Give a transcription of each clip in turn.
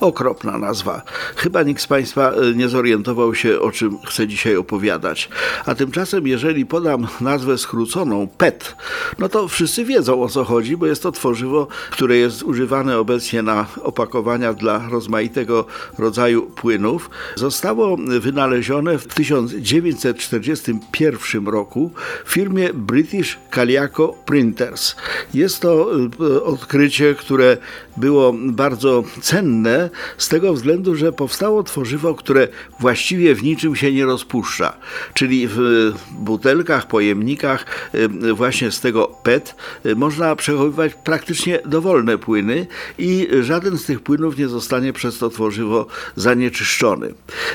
Okropna nazwa. Chyba nikt z Państwa e, nie zorientował się, o czym chcę dzisiaj opowiadać. A tymczasem, jeżeli podam nazwę skróconą PET, no to wszyscy wiedzą o co chodzi, bo jest to tworzywo, które jest używane obecnie na opakowania dla rozmaitego rodzaju płynów. Zostało wynalezione w 1941 roku w firmie British Caliaco Printers. Jest to e, odkrycie, które było bardzo cenne z tego względu, że powstało tworzywo, które właściwie w niczym się nie rozpuszcza. Czyli w butelkach, pojemnikach y, właśnie z tego PET y, można przechowywać praktycznie dowolne płyny i żaden z tych płynów nie zostanie przez to tworzywo zanieczyszczony.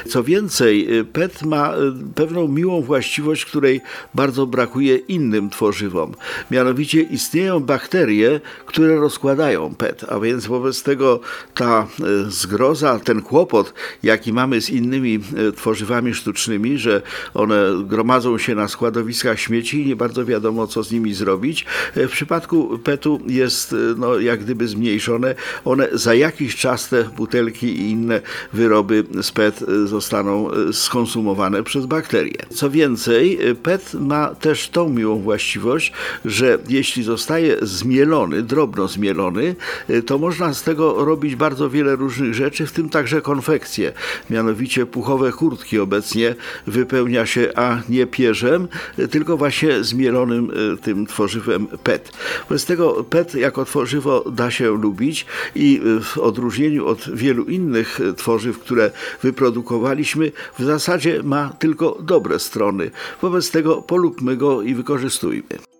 Co więcej, PET ma pewną miłą właściwość, której bardzo brakuje innym tworzywom. Mianowicie istnieją bakterie, które rozkładają PET, a więc wobec tego ta zgroza, ten kłopot, jaki mamy z innymi e, tworzywami sztucznymi, że one gromadzą się na składowiskach śmieci i nie bardzo wiadomo, co z nimi zrobić. E, w przypadku PET-u jest e, no, jak gdyby zmniejszone. One za jakiś czas te butelki i inne wyroby z PET zostaną skonsumowane przez bakterie. Co więcej, PET ma też tą miłą właściwość, że jeśli zostaje zmielony, drobno zmielony, to można z tego robić bardzo wiele różnych rzeczy, w tym także konfekcje. Mianowicie puchowe kurtki obecnie wypełnia się, a nie pierzem, tylko właśnie zmielonym e, tym tworzywem PET. Wobec tego PET jako tworzywo da się lubić i e, w odróżnieniu od wielu innych e, tworzyw, które wyprodukowaliśmy, w zasadzie ma tylko dobre strony. Wobec tego polubmy go i wykorzystujmy.